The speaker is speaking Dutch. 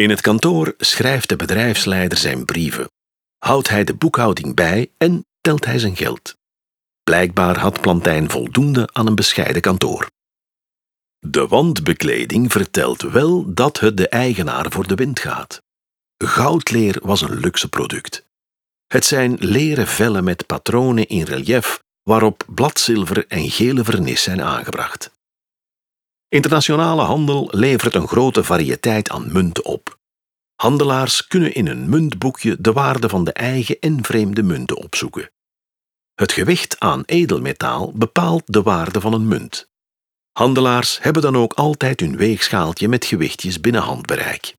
In het kantoor schrijft de bedrijfsleider zijn brieven, houdt hij de boekhouding bij en telt hij zijn geld. Blijkbaar had Plantijn voldoende aan een bescheiden kantoor. De wandbekleding vertelt wel dat het de eigenaar voor de wind gaat. Goudleer was een luxe product. Het zijn leren vellen met patronen in relief waarop bladzilver en gele vernis zijn aangebracht. Internationale handel levert een grote variëteit aan munten op. Handelaars kunnen in een muntboekje de waarde van de eigen en vreemde munten opzoeken. Het gewicht aan edelmetaal bepaalt de waarde van een munt. Handelaars hebben dan ook altijd hun weegschaaltje met gewichtjes binnen handbereik.